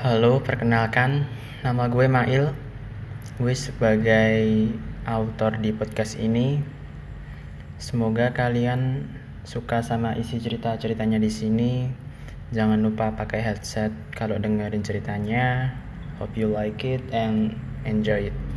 Halo, perkenalkan, nama gue Mail. Gue sebagai autor di podcast ini. Semoga kalian suka sama isi cerita-ceritanya di sini. Jangan lupa pakai headset kalau dengerin ceritanya. Hope you like it and enjoy it.